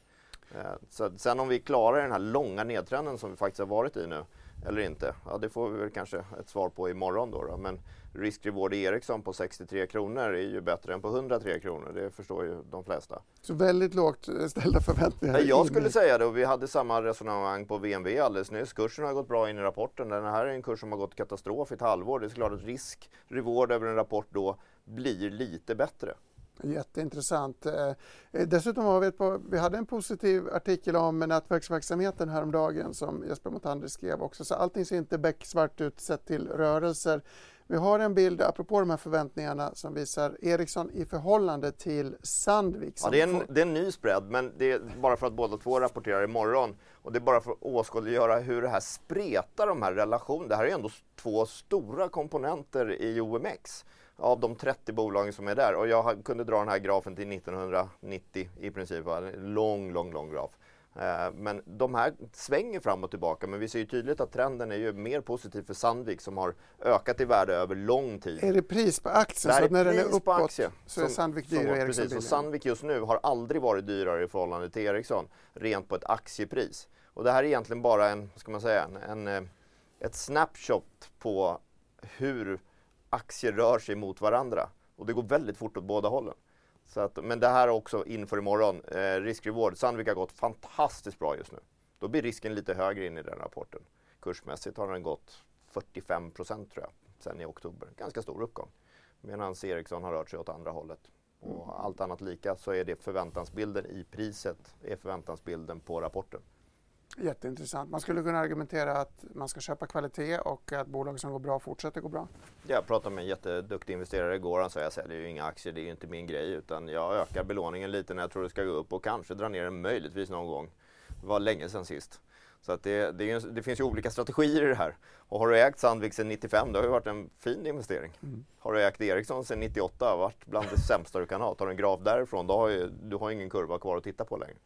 Eh, så sen om vi klarar den här långa nedtrenden som vi faktiskt har varit i nu eller inte, ja det får vi väl kanske ett svar på imorgon då. då. Men risk-reward i Ericsson på 63 kronor är ju bättre än på 103 kronor. Det förstår ju de flesta. Så väldigt lågt ställda förväntningar? jag skulle säga det och vi hade samma resonemang på VNV alldeles nyss. Kursen har gått bra in i rapporten. Den här är en kurs som har gått katastrof i ett halvår. Det är klart att risk-reward över en rapport då blir lite bättre. Jätteintressant. Eh, dessutom har vi, ett vi hade en positiv artikel om nätverksverksamheten häromdagen som Jesper Montander skrev också. Så allting ser inte becksvart ut sett till rörelser. Vi har en bild, apropå de här förväntningarna, som visar Ericsson i förhållande till Sandvik. Ja, det, är en, det är en ny spread, men det är bara för att båda två rapporterar imorgon. Och det är bara för att åskådliggöra hur det här spretar de här relationerna. Det här är ändå två stora komponenter i OMX av de 30 bolagen som är där. Och jag kunde dra den här grafen till 1990 i princip. En lång, lång, lång graf. Eh, men de här svänger fram och tillbaka men vi ser ju tydligt att trenden är ju mer positiv för Sandvik som har ökat i värde över lång tid. Är det pris på aktien? så när den är uppåt aktie, så är Sandvik dyrare och Precis, och Sandvik just nu har aldrig varit dyrare i förhållande till Ericsson rent på ett aktiepris. Och det här är egentligen bara en, ska man säga, en, en eh, ett snapshot på hur aktier rör sig mot varandra. Och det går väldigt fort åt båda hållen. Så att, men det här också inför imorgon. Eh, risk-reward. Sandvik har gått fantastiskt bra just nu. Då blir risken lite högre in i den rapporten. Kursmässigt har den gått 45 procent tror jag, sen i oktober. Ganska stor uppgång. Medan Ericsson har rört sig åt andra hållet. Och mm. allt annat lika så är det förväntansbilden i priset, är förväntansbilden på rapporten. Jätteintressant. Man skulle kunna argumentera att man ska köpa kvalitet och att bolag som går bra fortsätter gå bra. Jag pratade med en jätteduktig investerare igår. Han sa jag säljer ju inga aktier, det är ju inte min grej. Utan jag ökar belåningen lite när jag tror det ska gå upp och kanske drar ner den möjligtvis någon gång. Det var länge sedan sist. Så att det, det, det, finns ju olika strategier i det här. Och har du ägt Sandvik sedan 95, det har ju varit en fin investering. Mm. Har du ägt Ericsson sedan 98, har varit bland det sämsta du kan ha. Tar du en graf därifrån, då har ju, du har ingen kurva kvar att titta på längre.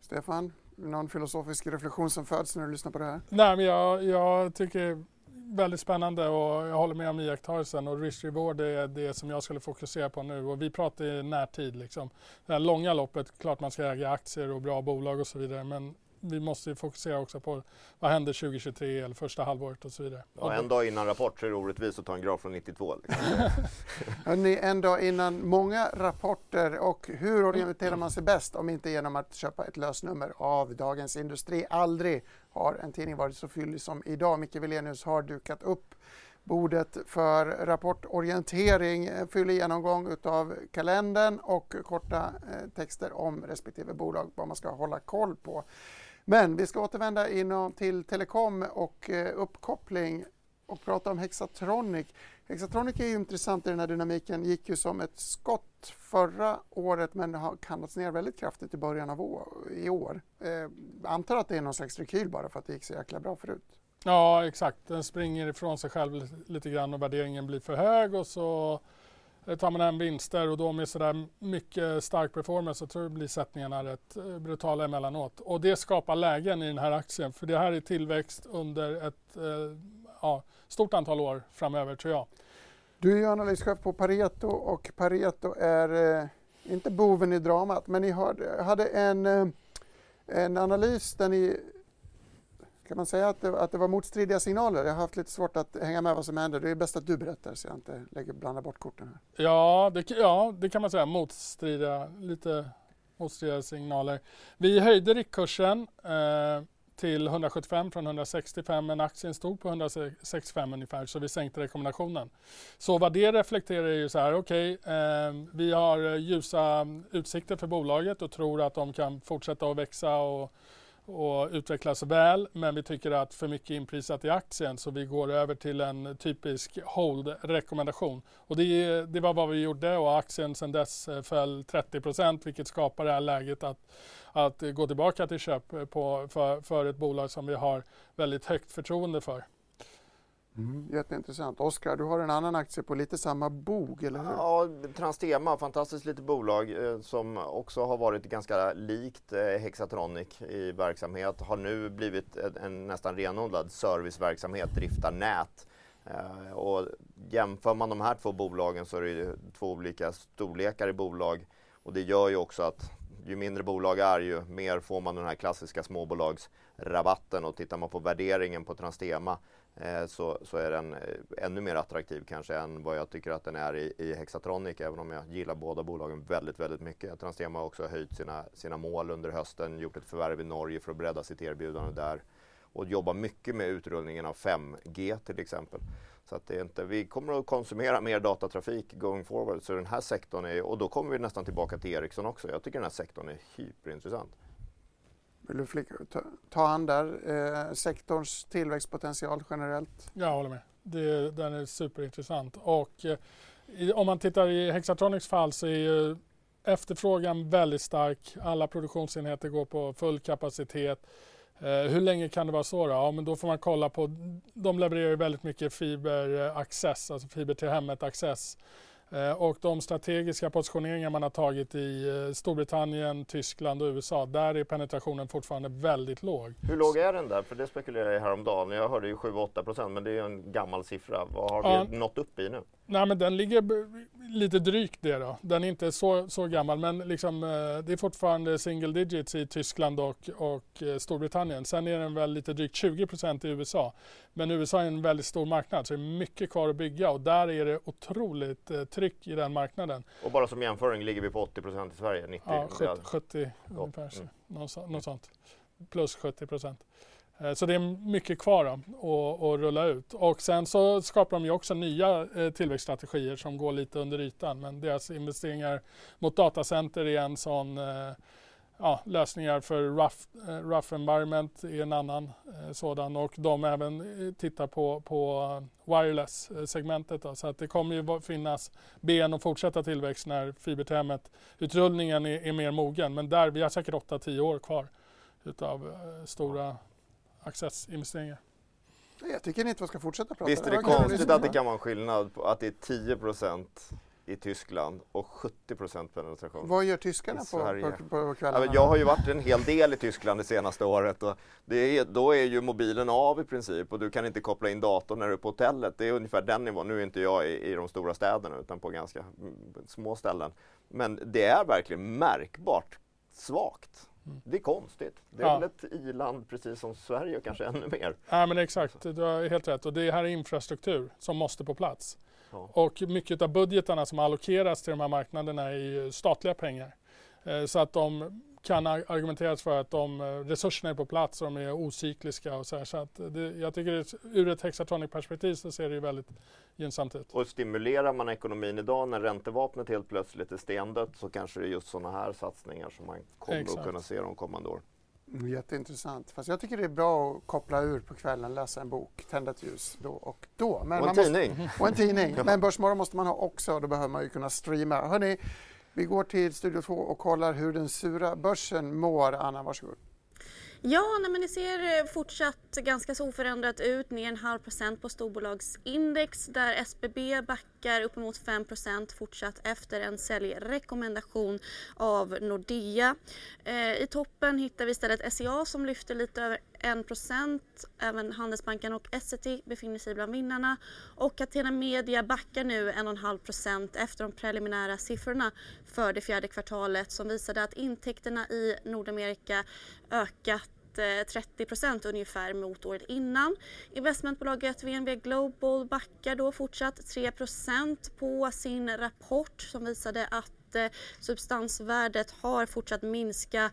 Stefan, någon filosofisk reflektion som föds när du lyssnar på det här? Nej, men jag, jag tycker det är väldigt spännande och jag håller med om iakttagelsen och risk reward är det som jag skulle fokusera på nu och vi pratar i närtid liksom. Det här långa loppet, klart man ska äga aktier och bra bolag och så vidare men vi måste fokusera också på vad händer 2023 eller första halvåret och så vidare. Ja, en dag innan rapport så är det orättvist att ta en graf från 92. Liksom. Hörrni, en dag innan många rapporter och hur orienterar man sig bäst om inte genom att köpa ett lösnummer av Dagens Industri? Aldrig har en tidning varit så fyllig som idag. Micke Wilenius har dukat upp bordet för rapportorientering, fyllig genomgång utav kalendern och korta eh, texter om respektive bolag, vad man ska hålla koll på. Men vi ska återvända inom till telekom och eh, uppkoppling och prata om Hexatronic. Hexatronic är ju intressant i den här dynamiken, gick ju som ett skott förra året men har kallats ner väldigt kraftigt i början av i år. Eh, antar att det är någon slags rekyl bara för att det gick så jäkla bra förut. Ja exakt, den springer ifrån sig själv lite grann och värderingen blir för hög och så Eh, tar man hem vinster och då med sådär mycket stark performance så tror jag blir sättningarna rätt eh, brutala emellanåt. Och det skapar lägen i den här aktien för det här är tillväxt under ett eh, ja, stort antal år framöver tror jag. Du är ju analyschef på Pareto och Pareto är eh, inte boven i dramat men ni hade en, eh, en analys där ni kan man säga att det, att det var motstridiga signaler? Jag har haft lite svårt att hänga med vad som händer. Det är bäst att du berättar så jag inte lägger, blandar bort korten. här. Ja det, ja, det kan man säga. Motstridiga, lite motstridiga signaler. Vi höjde riktkursen eh, till 175 från 165 men aktien stod på 165 ungefär så vi sänkte rekommendationen. Så vad det reflekterar är ju så här, okej, okay, eh, vi har ljusa utsikter för bolaget och tror att de kan fortsätta att växa och och utvecklas väl men vi tycker att för mycket inprisat i aktien så vi går över till en typisk hold-rekommendation. Och det, det, var vad vi gjorde och aktien sedan dess eh, föll 30% vilket skapar det här läget att, att gå tillbaka till köp eh, på, för, för ett bolag som vi har väldigt högt förtroende för. Mm, jätteintressant. Oskar, du har en annan aktie på lite samma bog, eller hur? Ja, Transtema, fantastiskt litet bolag eh, som också har varit ganska likt eh, Hexatronic i verksamhet. Har nu blivit en, en nästan renodlad serviceverksamhet, driftar nät. Eh, och jämför man de här två bolagen så är det två olika storlekar i bolag. Och det gör ju också att ju mindre bolag är ju mer får man den här klassiska småbolagsrabatten och tittar man på värderingen på Transtema Eh, så, så är den eh, ännu mer attraktiv kanske än vad jag tycker att den är i, i Hexatronic, även om jag gillar båda bolagen väldigt, väldigt mycket. Transtema har också höjt sina, sina mål under hösten, gjort ett förvärv i Norge för att bredda sitt erbjudande där och jobbar mycket med utrullningen av 5G till exempel. Så att det är inte, vi kommer att konsumera mer datatrafik going forward, så den här sektorn är, och då kommer vi nästan tillbaka till Ericsson också. Jag tycker den här sektorn är hyperintressant. Vill du flika, ta, ta an där, eh, sektorns tillväxtpotential generellt? Jag håller med. Det, den är superintressant. Och, eh, i, om man tittar i Hexatronics fall så är ju efterfrågan väldigt stark. Alla produktionsenheter går på full kapacitet. Eh, hur länge kan det vara så? Då? Ja, men då får man kolla på, de levererar väldigt mycket fiberaccess, eh, alltså fiber till hemmet access och de strategiska positioneringar man har tagit i eh, Storbritannien, Tyskland och USA, där är penetrationen fortfarande väldigt låg. Hur låg är den där? För det spekulerade jag häromdagen. Jag hörde ju 7-8 procent, men det är ju en gammal siffra. Vad har ja. vi nått upp i nu? Nej, men den ligger lite drygt det då. Den är inte så, så gammal, men liksom, eh, det är fortfarande single digits i Tyskland och, och Storbritannien. Sen är den väl lite drygt 20 procent i USA. Men USA är en väldigt stor marknad, så det är mycket kvar att bygga och där är det otroligt tryck i den marknaden. Och bara som jämföring ligger vi på 80 procent i Sverige? 90? Ja, 70, 70 ungefär. Mm. Något, något sånt. Plus 70 procent. Eh, så det är mycket kvar att rulla ut. Och sen så skapar de ju också nya eh, tillväxtstrategier som går lite under ytan. Men deras investeringar mot datacenter är en sån eh, ja, lösningar för rough, rough environment är en annan eh, sådan och de även tittar på, på wireless-segmentet. Så att det kommer ju finnas ben och fortsätta tillväxt när fibertemmet utrullningen är, är mer mogen. Men där, vi har säkert 8-10 år kvar utav eh, stora accessinvesteringar. Jag tycker inte vi ska fortsätta prata. Visst är det konstigt att det kan vara en skillnad på att det är 10% i Tyskland och 70% penetration Vad gör tyskarna på, på, på kvällarna? jag har ju varit en hel del i Tyskland det senaste året och det är, då är ju mobilen av i princip och du kan inte koppla in datorn när du är på hotellet. Det är ungefär den nivån. Nu är inte jag i, i de stora städerna utan på ganska små ställen. Men det är verkligen märkbart svagt. Det är konstigt. Det är ja. väl ett i-land precis som Sverige och kanske ännu mer. Ja men exakt, du har helt rätt. Och det här är infrastruktur som måste på plats. Och mycket av budgetarna som allokeras till de här marknaderna är ju statliga pengar. Eh, så att de kan argumenteras för att de eh, resurserna är på plats och de är ocykliska och så här. Så att det, jag tycker det, ur ett Hexatronic-perspektiv så ser det ju väldigt gynnsamt ut. Och stimulerar man ekonomin idag när räntevapnet helt plötsligt är stendött så kanske det är just sådana här satsningar som man kommer Exakt. att kunna se de kommande år. Mm, jätteintressant. Fast jag tycker det är bra att koppla ur på kvällen, läsa en bok, tända ett ljus då och då. Men och en tidning. Måste, och en tidning. Men Börsmorgon måste man ha också, då behöver man ju kunna streama. Hörrni, vi går till Studio 2 och kollar hur den sura börsen mår. Anna, varsågod. Ja, nej, men det ser eh, fortsatt ganska så oförändrat ut, ner en halv procent på storbolagsindex där SBB backar uppemot 5 procent fortsatt efter en säljrekommendation av Nordea. Eh, I toppen hittar vi istället SCA som lyfter lite över 1 %, Även Handelsbanken och Essity befinner sig bland vinnarna och Catena Media backar nu 1,5 % efter de preliminära siffrorna för det fjärde kvartalet som visade att intäkterna i Nordamerika ökat eh, 30% ungefär mot året innan. Investmentbolaget VNV Global backar då fortsatt 3% på sin rapport som visade att eh, substansvärdet har fortsatt minska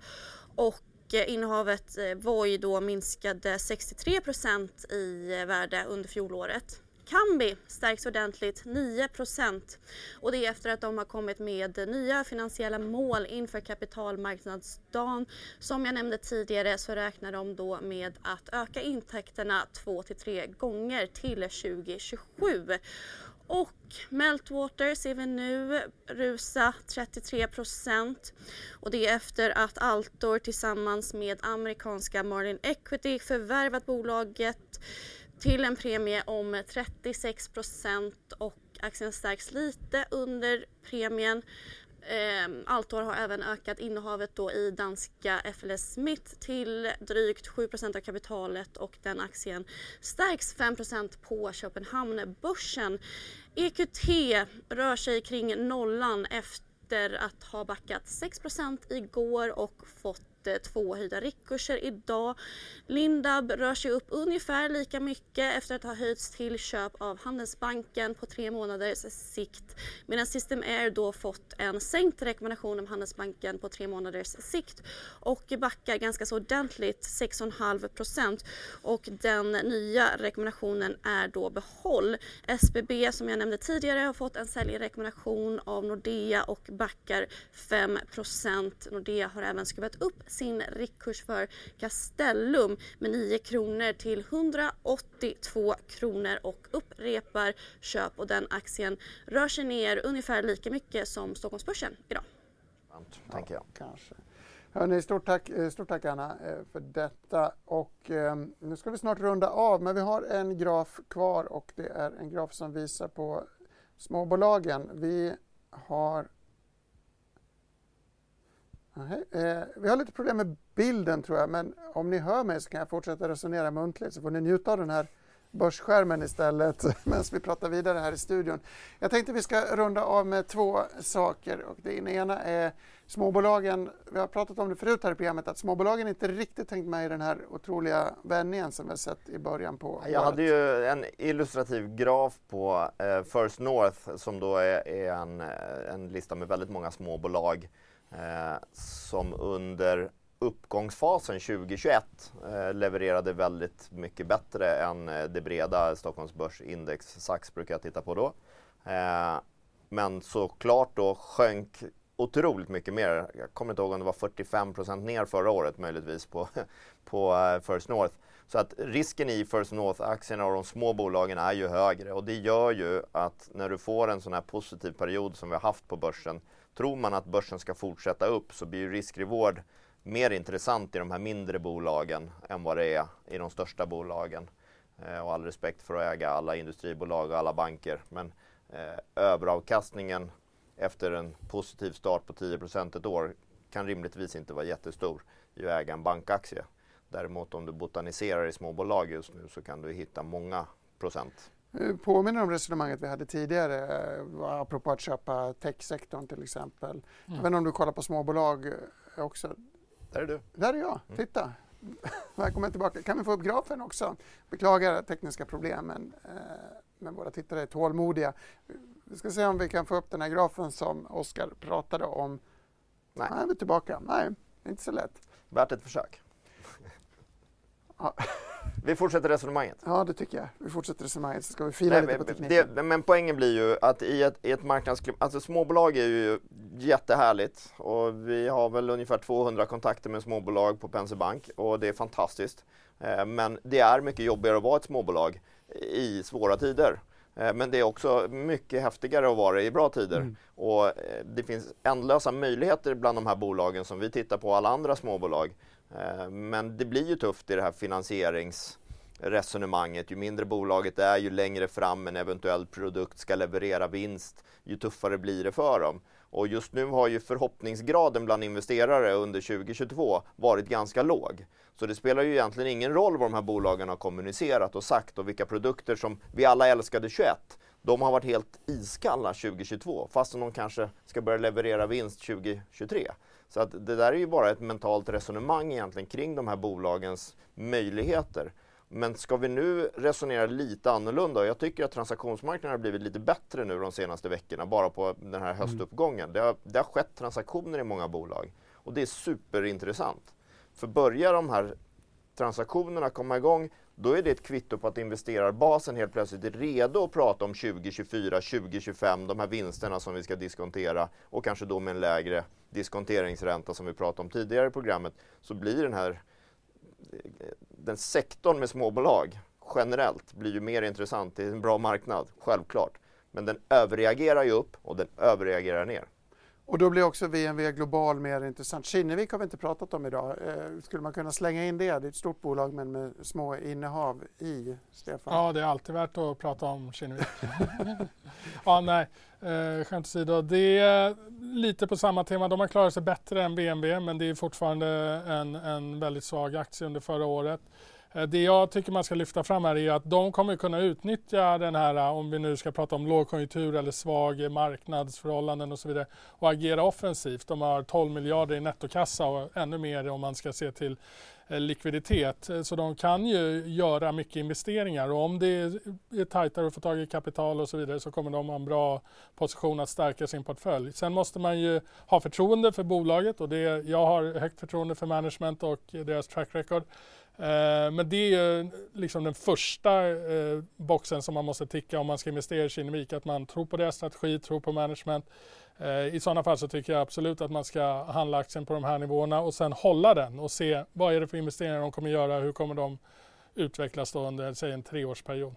och Eh, innehavet eh, Voi då minskade 63% i eh, värde under fjolåret. Kambi stärks ordentligt 9 och det är efter att de har kommit med nya finansiella mål inför kapitalmarknadsdagen. Som jag nämnde tidigare så räknar de då med att öka intäkterna 2 till 3 gånger till 2027. Och Meltwater ser vi nu rusa 33 och det är efter att Altor tillsammans med amerikanska Marlin Equity förvärvat bolaget till en premie om 36% och aktien stärks lite under premien. Eh, Altor har även ökat innehavet då i danska FLS Smith till drygt 7% av kapitalet och den aktien stärks 5% på Köpenhamnbörsen. EQT rör sig kring nollan efter att ha backat 6% igår och fått två höjda riktkurser idag. Lindab rör sig upp ungefär lika mycket efter att ha höjts till köp av Handelsbanken på tre månaders sikt. Medan System Air då fått en sänkt rekommendation av Handelsbanken på tre månaders sikt och backar ganska så ordentligt 6,5 procent och den nya rekommendationen är då behåll. SBB som jag nämnde tidigare har fått en säljrekommendation av Nordea och backar 5 procent. Nordea har även skruvat upp sin riktkurs för Castellum med 9 kronor till 182 kronor och upprepar köp och den aktien rör sig ner ungefär lika mycket som Stockholmsbörsen idag. Tänker jag. Kanske. Hörrni, stort tack, eh, stort tack Anna eh, för detta. Och, eh, nu ska vi snart runda av, men vi har en graf kvar och det är en graf som visar på småbolagen. Vi har Eh, vi har lite problem med bilden tror jag, men om ni hör mig så kan jag fortsätta resonera muntligt så får ni njuta av den här börsskärmen istället medan vi pratar vidare här i studion. Jag tänkte vi ska runda av med två saker. Och det ena är småbolagen. Vi har pratat om det förut här i programmet att småbolagen inte riktigt tänkt med i den här otroliga vändningen som vi har sett i början på Jag året. hade ju en illustrativ graf på eh, First North som då är, är en, eh, en lista med väldigt många småbolag Eh, som under uppgångsfasen 2021 eh, levererade väldigt mycket bättre än eh, det breda Stockholmsbörsindex. SAX brukar jag titta på då. Eh, men såklart då sjönk otroligt mycket mer. Jag kommer inte ihåg om det var 45% ner förra året möjligtvis på, på eh, First North. Så att risken i First North-aktierna och de små bolagen är ju högre och det gör ju att när du får en sån här positiv period som vi har haft på börsen Tror man att börsen ska fortsätta upp så blir risk-reward mer intressant i de här mindre bolagen än vad det är i de största bolagen. Eh, och all respekt för att äga alla industribolag och alla banker. Men eh, överavkastningen efter en positiv start på 10% ett år kan rimligtvis inte vara jättestor i att äga en bankaktie. Däremot om du botaniserar i småbolag just nu så kan du hitta många procent. Eh, påminner om resonemanget vi hade tidigare eh, apropå att köpa techsektorn till exempel. Mm. Inte om du kollar på småbolag eh, också? Där är du. Där är jag. Mm. Titta! Välkommen tillbaka. Kan vi få upp grafen också? Beklagar tekniska problem men, men våra tittare är tålmodiga. Vi ska se om vi kan få upp den här grafen som Oskar pratade om. Nej. Nej, vi är tillbaka. Nej, inte så lätt. Värt ett försök. Vi fortsätter resonemanget. Ja, det tycker jag. Vi fortsätter resonemanget så ska vi fila lite på tekniken. Det, men poängen blir ju att i ett, i ett marknadsklimat, alltså småbolag är ju jättehärligt och vi har väl ungefär 200 kontakter med småbolag på Penser Bank och det är fantastiskt. Eh, men det är mycket jobbigare att vara ett småbolag i svåra tider. Eh, men det är också mycket häftigare att vara i bra tider. Mm. Och eh, det finns ändlösa möjligheter bland de här bolagen som vi tittar på alla andra småbolag. Eh, men det blir ju tufft i det här finansieringsresonemanget. Ju mindre bolaget är, ju längre fram en eventuell produkt ska leverera vinst, ju tuffare blir det för dem. Och just nu har ju förhoppningsgraden bland investerare under 2022 varit ganska låg. Så det spelar ju egentligen ingen roll vad de här bolagen har kommunicerat och sagt och vilka produkter som vi alla älskade 21. De har varit helt iskalla 2022 fastän de kanske ska börja leverera vinst 2023. Så att det där är ju bara ett mentalt resonemang egentligen kring de här bolagens möjligheter. Men ska vi nu resonera lite annorlunda, jag tycker att transaktionsmarknaden har blivit lite bättre nu de senaste veckorna, bara på den här höstuppgången. Det har, det har skett transaktioner i många bolag och det är superintressant. För börjar de här transaktionerna komma igång, då är det ett kvitto på att investerarbasen helt plötsligt är redo att prata om 2024, 2025, de här vinsterna som vi ska diskontera och kanske då med en lägre diskonteringsränta som vi pratade om tidigare i programmet, så blir den här den sektorn med småbolag generellt blir ju mer intressant. Det är en bra marknad, självklart. Men den överreagerar ju upp och den överreagerar ner. Och då blir också VNV Global mer intressant. Kinnevik har vi inte pratat om idag. Eh, skulle man kunna slänga in det? Det är ett stort bolag men med små innehav i, Stefan? Ja, det är alltid värt att prata om Kinnevik. ja, nej, eh, skämt åsido. Det är lite på samma tema. De har klarat sig bättre än VNV men det är fortfarande en, en väldigt svag aktie under förra året. Eh, det jag tycker man ska lyfta fram här är att de kommer kunna utnyttja den här, eh, om vi nu ska prata om lågkonjunktur eller svag marknadsförhållanden och så vidare, och agera offensivt. De har 12 miljarder i nettokassa och ännu mer om man ska se till eh, likviditet. Så de kan ju göra mycket investeringar och om det är tajtare att få tag i kapital och så vidare så kommer de ha en bra position att stärka sin portfölj. Sen måste man ju ha förtroende för bolaget och det, jag har högt förtroende för management och deras track record. Eh, men det är liksom den första eh, boxen som man måste ticka om man ska investera i Kinnevik, att man tror på deras strategi, tror på management. Eh, I sådana fall så tycker jag absolut att man ska handla aktien på de här nivåerna och sen hålla den och se vad är det för investeringar de kommer göra, hur kommer de utvecklas då under säg en treårsperiod.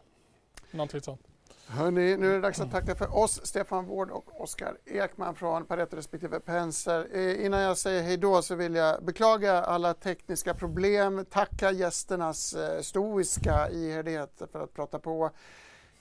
Någonting sånt. Hörrni, nu är det dags att tacka för oss, Stefan Wård och Oskar Ekman från Pareto respektive Penser. Eh, innan jag säger hej då så vill jag beklaga alla tekniska problem, tacka gästernas eh, stoiska ihärdighet för att prata på.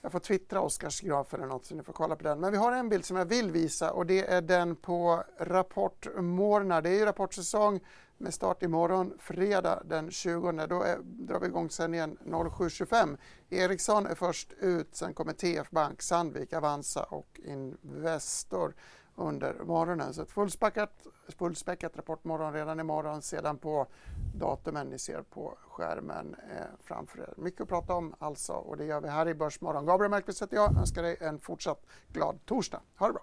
Jag får twittra Oskars graf eller något så ni får kolla på den. Men vi har en bild som jag vill visa och det är den på Rapport Morna. Det är ju rapportsäsong med start imorgon fredag den 20. Då är, drar vi igång sändningen 07.25. Ericsson är först ut, sen kommer TF Bank, Sandvik, Avanza och Investor under morgonen. Så ett fullspäckat, fullspäckat rapportmorgon redan imorgon. Sedan på datumen ni ser på skärmen eh, framför er. Mycket att prata om alltså och det gör vi här i Börsmorgon. Gabriel Mellqvist heter jag. önskar dig en fortsatt glad torsdag. Ha det bra!